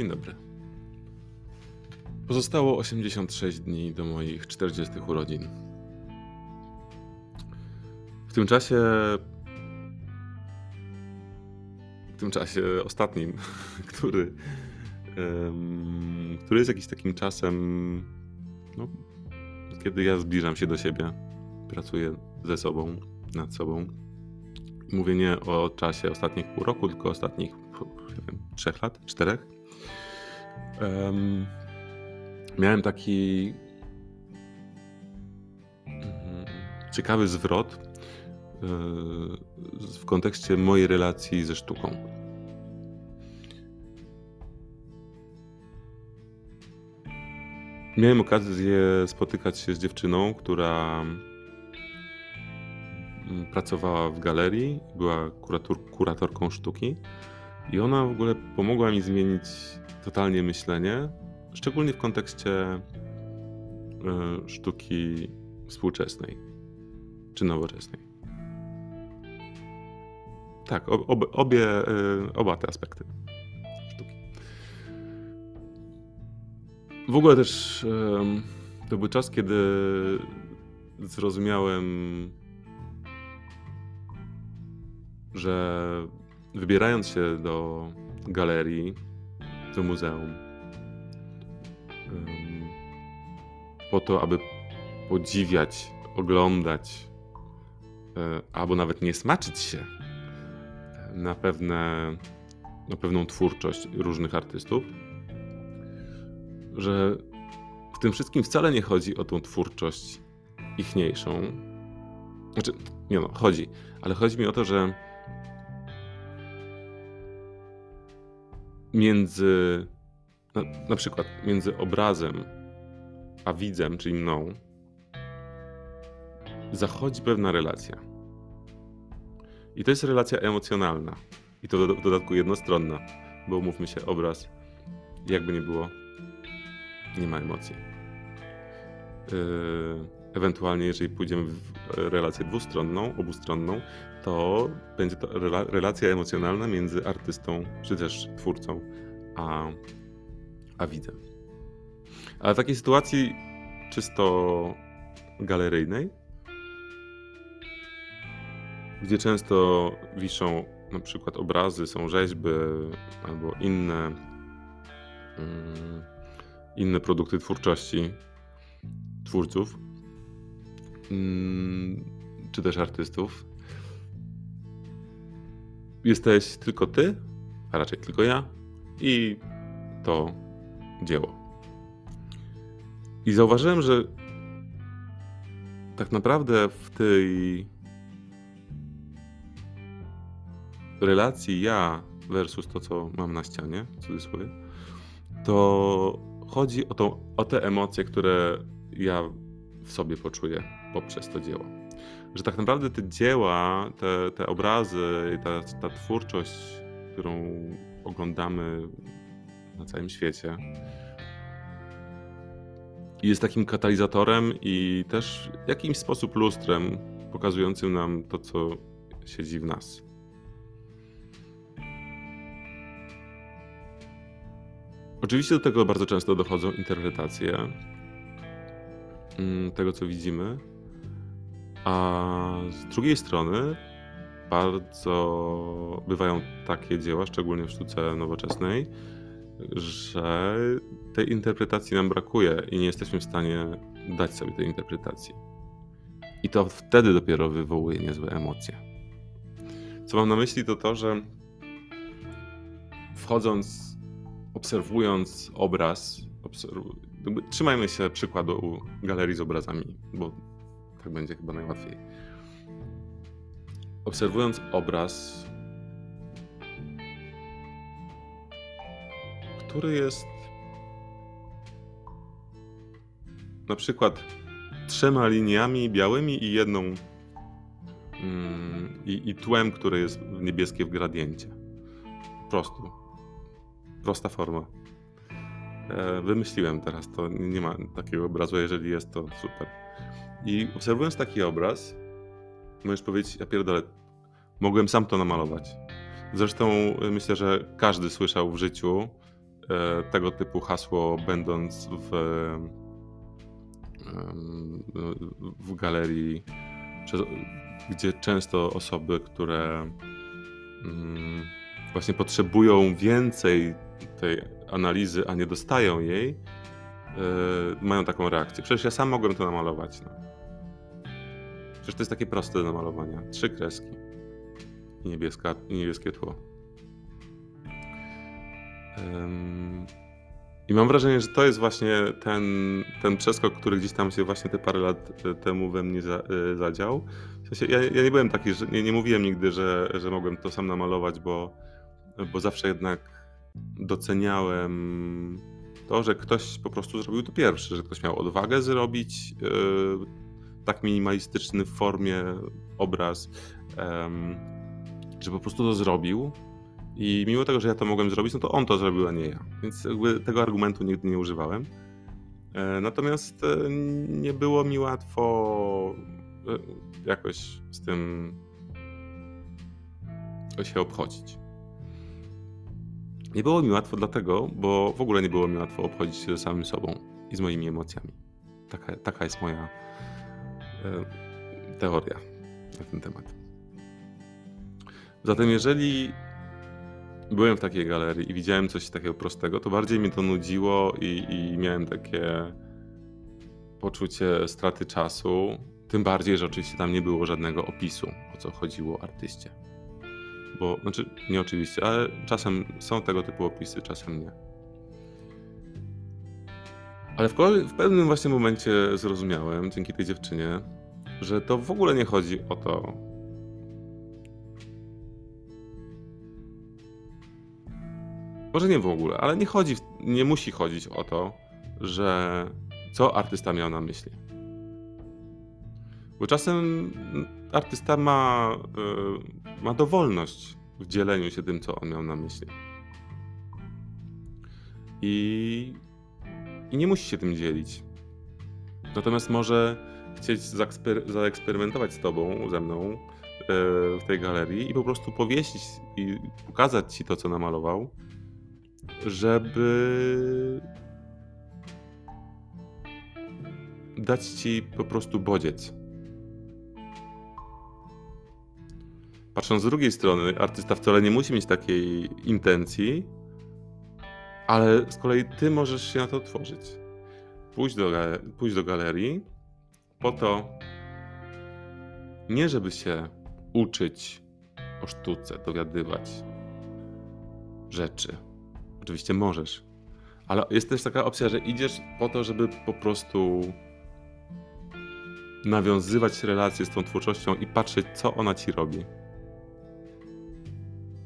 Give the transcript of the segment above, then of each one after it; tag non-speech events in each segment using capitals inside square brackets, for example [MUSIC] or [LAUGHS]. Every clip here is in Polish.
Dzień dobry. Pozostało 86 dni do moich 40 urodzin. W tym czasie. W tym czasie ostatnim, [LAUGHS] który. który jest jakiś takim czasem. No, kiedy ja zbliżam się do siebie, pracuję ze sobą, nad sobą. Mówię nie o czasie ostatnich pół roku, tylko ostatnich wiem, trzech lat, czterech. Em, miałem taki mm, ciekawy zwrot y, w kontekście mojej relacji ze sztuką. Miałem okazję spotykać się z dziewczyną, która pracowała w galerii, była kurator, kuratorką sztuki i ona w ogóle pomogła mi zmienić totalnie myślenie, szczególnie w kontekście y, sztuki współczesnej czy nowoczesnej. Tak, ob, ob, obie, y, oba te aspekty sztuki. W ogóle też to był czas, kiedy zrozumiałem, że wybierając się do galerii, do muzeum, po to, aby podziwiać, oglądać, e, albo nawet nie smaczyć się na, pewne, na pewną twórczość różnych artystów, że w tym wszystkim wcale nie chodzi o tą twórczość ichniejszą. Znaczy, nie no, chodzi, ale chodzi mi o to, że między, na, na przykład między obrazem a widzem, czyli mną, zachodzi pewna relacja. I to jest relacja emocjonalna. I to w dodatku jednostronna, bo umówmy się, obraz, jakby nie było, nie ma emocji. Yy, ewentualnie, jeżeli pójdziemy w relację dwustronną, obustronną, to będzie to rela- relacja emocjonalna między artystą, czy też twórcą, a, a widzem. Ale w takiej sytuacji czysto galeryjnej, gdzie często wiszą na przykład obrazy, są rzeźby albo inne, mm, inne produkty twórczości twórców, czy też artystów. Jesteś tylko ty, a raczej tylko ja i to dzieło. I zauważyłem, że tak naprawdę w tej relacji ja versus to, co mam na ścianie, w cudzysłowie, to chodzi o, tą, o te emocje, które ja w sobie poczuję poprzez to dzieło. Że tak naprawdę te dzieła, te, te obrazy i ta, ta twórczość, którą oglądamy na całym świecie, jest takim katalizatorem i też w jakiś sposób lustrem pokazującym nam to, co siedzi w nas. Oczywiście do tego bardzo często dochodzą interpretacje tego, co widzimy, a z drugiej strony bardzo bywają takie dzieła, szczególnie w sztuce nowoczesnej, że tej interpretacji nam brakuje i nie jesteśmy w stanie dać sobie tej interpretacji. I to wtedy dopiero wywołuje niezłe emocje. Co mam na myśli, to to, że wchodząc, obserwując obraz, obserw... trzymajmy się przykładu galerii z obrazami, bo tak będzie chyba najłatwiej. Obserwując obraz, który jest na przykład trzema liniami białymi i jedną mm, i, tłem, które jest niebieskie w gradiencie. Po prostu. Prosta forma. E, wymyśliłem teraz to, nie ma takiego obrazu, jeżeli jest to super. I obserwując taki obraz, możesz powiedzieć, ja pierdolę, mogłem sam to namalować. Zresztą y, myślę, że każdy słyszał w życiu tego typu hasło, będąc w, w galerii, gdzie często osoby, które mm, właśnie potrzebują więcej tej analizy, a nie dostają jej, yy, mają taką reakcję. Przecież ja sam mogłem to namalować. No. Przecież to jest takie proste do namalowania. Trzy kreski i, niebieska, i niebieskie tło. I mam wrażenie, że to jest właśnie ten, ten przeskok, który gdzieś tam się właśnie te parę lat e, temu we mnie za, e, zadział. W sensie ja, ja, nie byłem taki, że nie, nie mówiłem nigdy, że, że mogłem to sam namalować, bo, bo zawsze jednak doceniałem to, że ktoś po prostu zrobił to pierwszy, że ktoś miał odwagę zrobić yy, tak minimalistyczny w formie obraz, yy, że po prostu to zrobił i mimo tego, że ja to mogłem zrobić, no to on to zrobił, a nie ja. Więc tego argumentu nigdy nie używałem. E, natomiast e, nie było mi łatwo e, jakoś z tym się obchodzić. Nie było mi łatwo dlatego, bo w ogóle nie było mi łatwo obchodzić się ze samym sobą i z moimi emocjami. Taka, taka jest moja teoria na ten temat. Zatem jeżeli byłem w takiej galerii i widziałem coś takiego prostego, to bardziej mnie to nudziło i, i miałem takie poczucie straty czasu. Tym bardziej, że oczywiście tam nie było żadnego opisu, o co chodziło artyście. Bo, znaczy, nie oczywiście, ale czasem są tego typu opisy, czasem nie. Ale w, w pewnym właśnie momencie zrozumiałem, dzięki tej dziewczynie, że to w ogóle nie chodzi o to, Może nie w ogóle, ale nie chodzi, nie musi chodzić o to, że co artysta miał na myśli. Bo czasem artysta ma, yy, ma dowolność w dzieleniu się tym, co on miał na myśli. I, I nie musi się tym dzielić. Natomiast może chcieć zaeksperymentować z tobą, ze mną yy, w tej galerii i po prostu powiesić i pokazać ci to, co namalował żeby dać ci po prostu bodziec. Patrząc z drugiej strony, artysta wcale nie musi mieć takiej intencji, ale z kolei ty możesz się na to otworzyć. Pójść do, pójść do galerii po to, nie żeby się uczyć o sztuce, dowiadywać rzeczy Oczywiście możesz. Ale jest też taka opcja, że idziesz po to, żeby po prostu nawiązywać relacje z tą twórczością i patrzeć, co ona ci robi.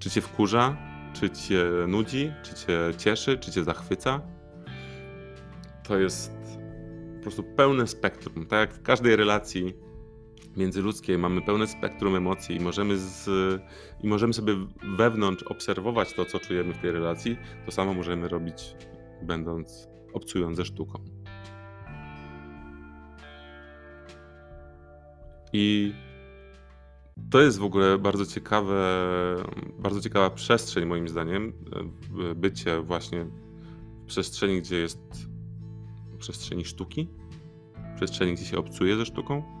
Czy cię wkurza, czy cię nudzi, czy cię cieszy, czy cię zachwyca. To jest po prostu pełne spektrum. Tak jak w każdej relacji międzyludzkiej mamy pełne spektrum emocji i możemy, z, i możemy sobie wewnątrz obserwować to, co czujemy w tej relacji, to samo możemy robić, będąc, obcując ze sztuką. I to jest w ogóle bardzo ciekawe, bardzo ciekawa przestrzeń, moim zdaniem, bycie właśnie w przestrzeni, gdzie jest przestrzeni sztuki, w przestrzeni, gdzie się obcuje ze sztuką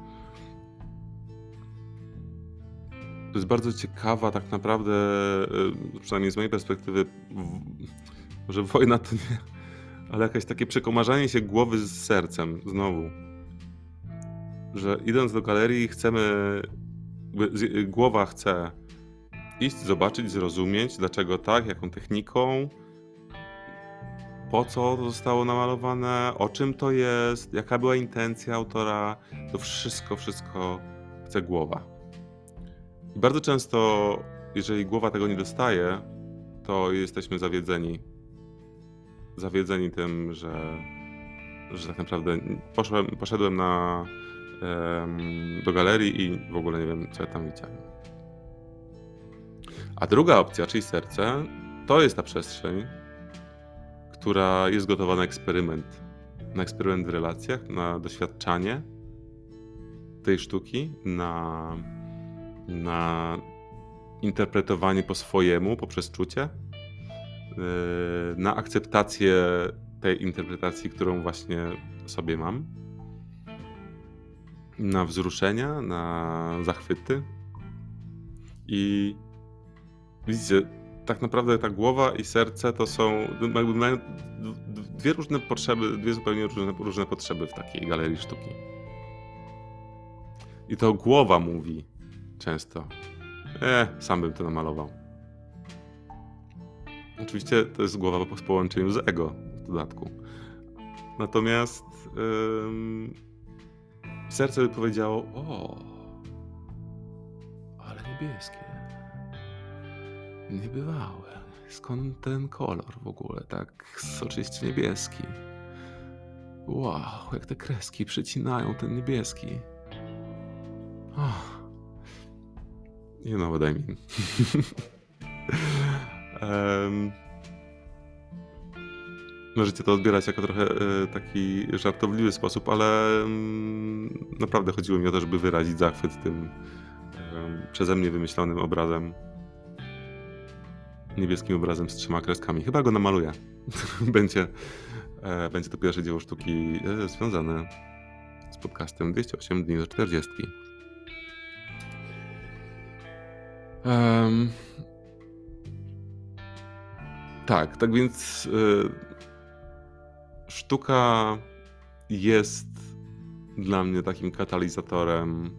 to jest bardzo ciekawa tak naprawdę, y, przynajmniej z mojej perspektywy, może wojna to nie, ale jakieś takie przekomarzanie się głowy z sercem znowu. Że idąc do galerii chcemy, głowa chce iść, zobaczyć, zrozumieć, dlaczego tak, jaką techniką, po co to zostało namalowane, o czym to jest, jaka była intencja autora, to wszystko, wszystko chce głowa. I bardzo często, jeżeli głowa tego nie dostaje, to jesteśmy zawiedzeni. Zawiedzeni tym, że, że tak naprawdę poszłem, poszedłem na, do galerii i w ogóle nie wiem, co ja tam widziałem. A druga opcja, czyli serce, to jest ta przestrzeń, która jest gotowa na eksperyment. Na eksperyment w relacjach, na doświadczanie tej sztuki, na na interpretowanie po swojemu, poprzez czucie. na akceptację tej interpretacji, którą właśnie sobie mam, na wzruszenia, na zachwyty. I widzicie, tak naprawdę ta głowa i serce to są jakby mają dwie różne potrzeby, dwie zupełnie różne, różne potrzeby w takiej galerii sztuki. I to głowa mówi często, e, sam bym to namalował. Oczywiście to jest głowa po połączeniu z ego w dodatku. Natomiast ym, serce by powiedziało: O, ale niebieskie. Niebywałe. Skąd ten kolor w ogóle tak soczyście niebieski? Wow, jak te kreski przycinają ten niebieski. Oh. You know what I mean. [LAUGHS] um, możecie to odbierać jako trochę e, taki żartobliwy sposób, ale naprawdę chodziło mi o to, żeby wyrazić zachwyt tym przeze mnie wymyślonym obrazem. Niebieskim obrazem z trzema kreskami. Chyba go namaluję. [LAUGHS] będzie, e, będzie to pierwsze dzieło sztuki e, związane z podcastem 208 dni do 40. Um, tak, tak więc y, sztuka jest dla mnie takim katalizatorem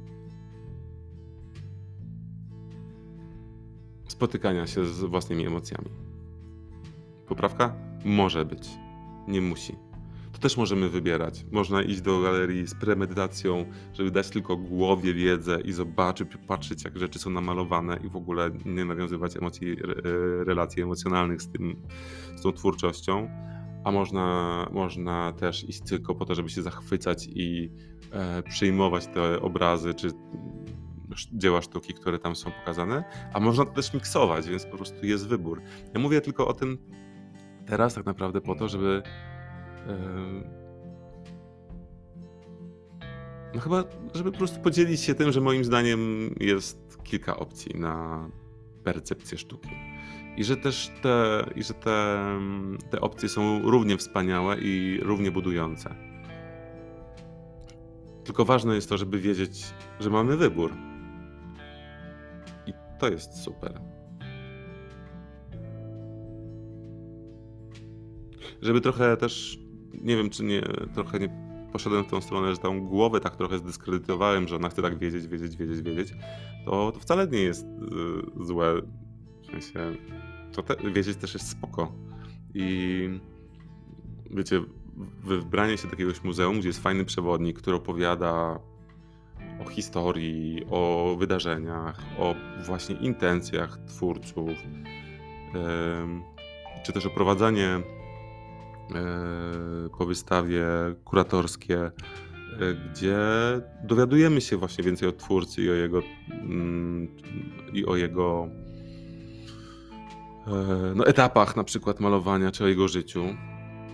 spotykania się z własnymi emocjami. Poprawka? Może być, nie musi też możemy wybierać. Można iść do galerii z premedytacją, żeby dać tylko głowie wiedzę i zobaczyć, patrzeć jak rzeczy są namalowane i w ogóle nie nawiązywać emocji, relacji emocjonalnych z, tym, z tą twórczością. A można, można też iść tylko po to, żeby się zachwycać i e, przyjmować te obrazy czy dzieła sztuki, które tam są pokazane, a można to też miksować, więc po prostu jest wybór. Ja mówię tylko o tym teraz tak naprawdę po to, żeby no chyba, żeby po prostu podzielić się tym, że moim zdaniem jest kilka opcji na percepcję sztuki. I że też te, i że te, te opcje są równie wspaniałe i równie budujące. Tylko ważne jest to, żeby wiedzieć, że mamy wybór. I to jest super. Żeby trochę też nie wiem, czy nie, trochę nie poszedłem w tą stronę, że tą głowę tak trochę zdyskredytowałem, że ona chce tak wiedzieć, wiedzieć, wiedzieć, wiedzieć, to, to wcale nie jest y, złe. W sensie, to te, wiedzieć też jest spoko. I wiecie, wybranie się do jakiegoś muzeum, gdzie jest fajny przewodnik, który opowiada o historii, o wydarzeniach, o właśnie intencjach twórców, czy też oprowadzanie E, po wystawie kuratorskie, e, gdzie dowiadujemy się właśnie więcej o twórcy i o jego mm, i o jego no, etapach na przykład malowania, czy o jego życiu.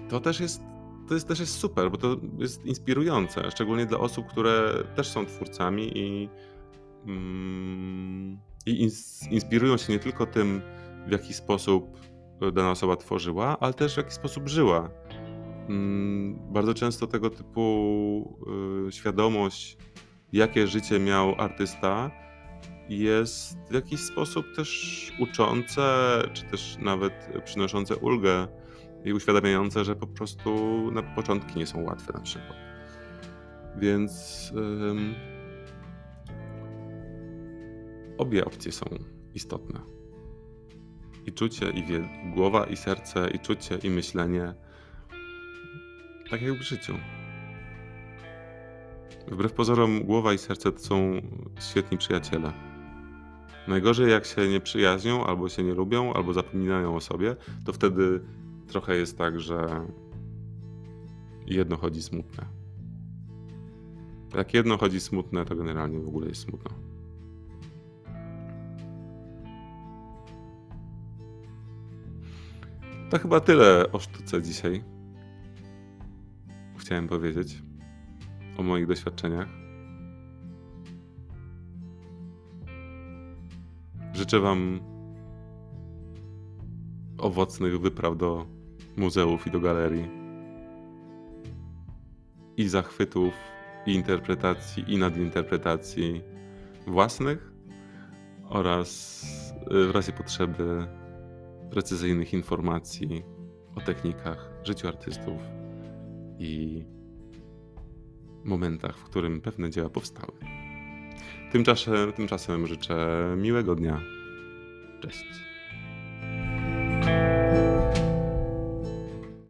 To też jest to jest, też jest super, bo to jest inspirujące, szczególnie dla osób, które też są twórcami i, mm, i inspirują się nie tylko tym, w jaki sposób dana osoba tworzyła, ale też w jaki sposób żyła. Mm, bardzo często tego typu y, świadomość, jakie życie miał artysta, jest w jakiś sposób też uczące, czy też nawet przynoszące ulgę i uświadamiające, że po prostu na początki nie są łatwe na przykład. Więc obie opcje są istotne i czucie, i wie, głowa, i serce, i czucie, i myślenie. Tak jak w życiu. Wbrew pozorom, głowa i serce to są świetni przyjaciele. Najgorzej, jak się nie przyjaźnią, albo się nie lubią, albo zapominają o sobie, to wtedy trochę jest tak, że jedno chodzi smutne. Jak jedno chodzi smutne, to generalnie w ogóle jest smutno. To chyba tyle o sztuce dzisiaj. Chciałem powiedzieć o moich doświadczeniach. Życzę Wam owocnych wypraw do muzeów i do galerii. I zachwytów, i interpretacji, i nadinterpretacji własnych oraz y, w razie potrzeby precyzyjnych informacji o technikach, życiu artystów i momentach, w którym pewne dzieła powstały. Tymczasem, tymczasem życzę miłego dnia. Cześć.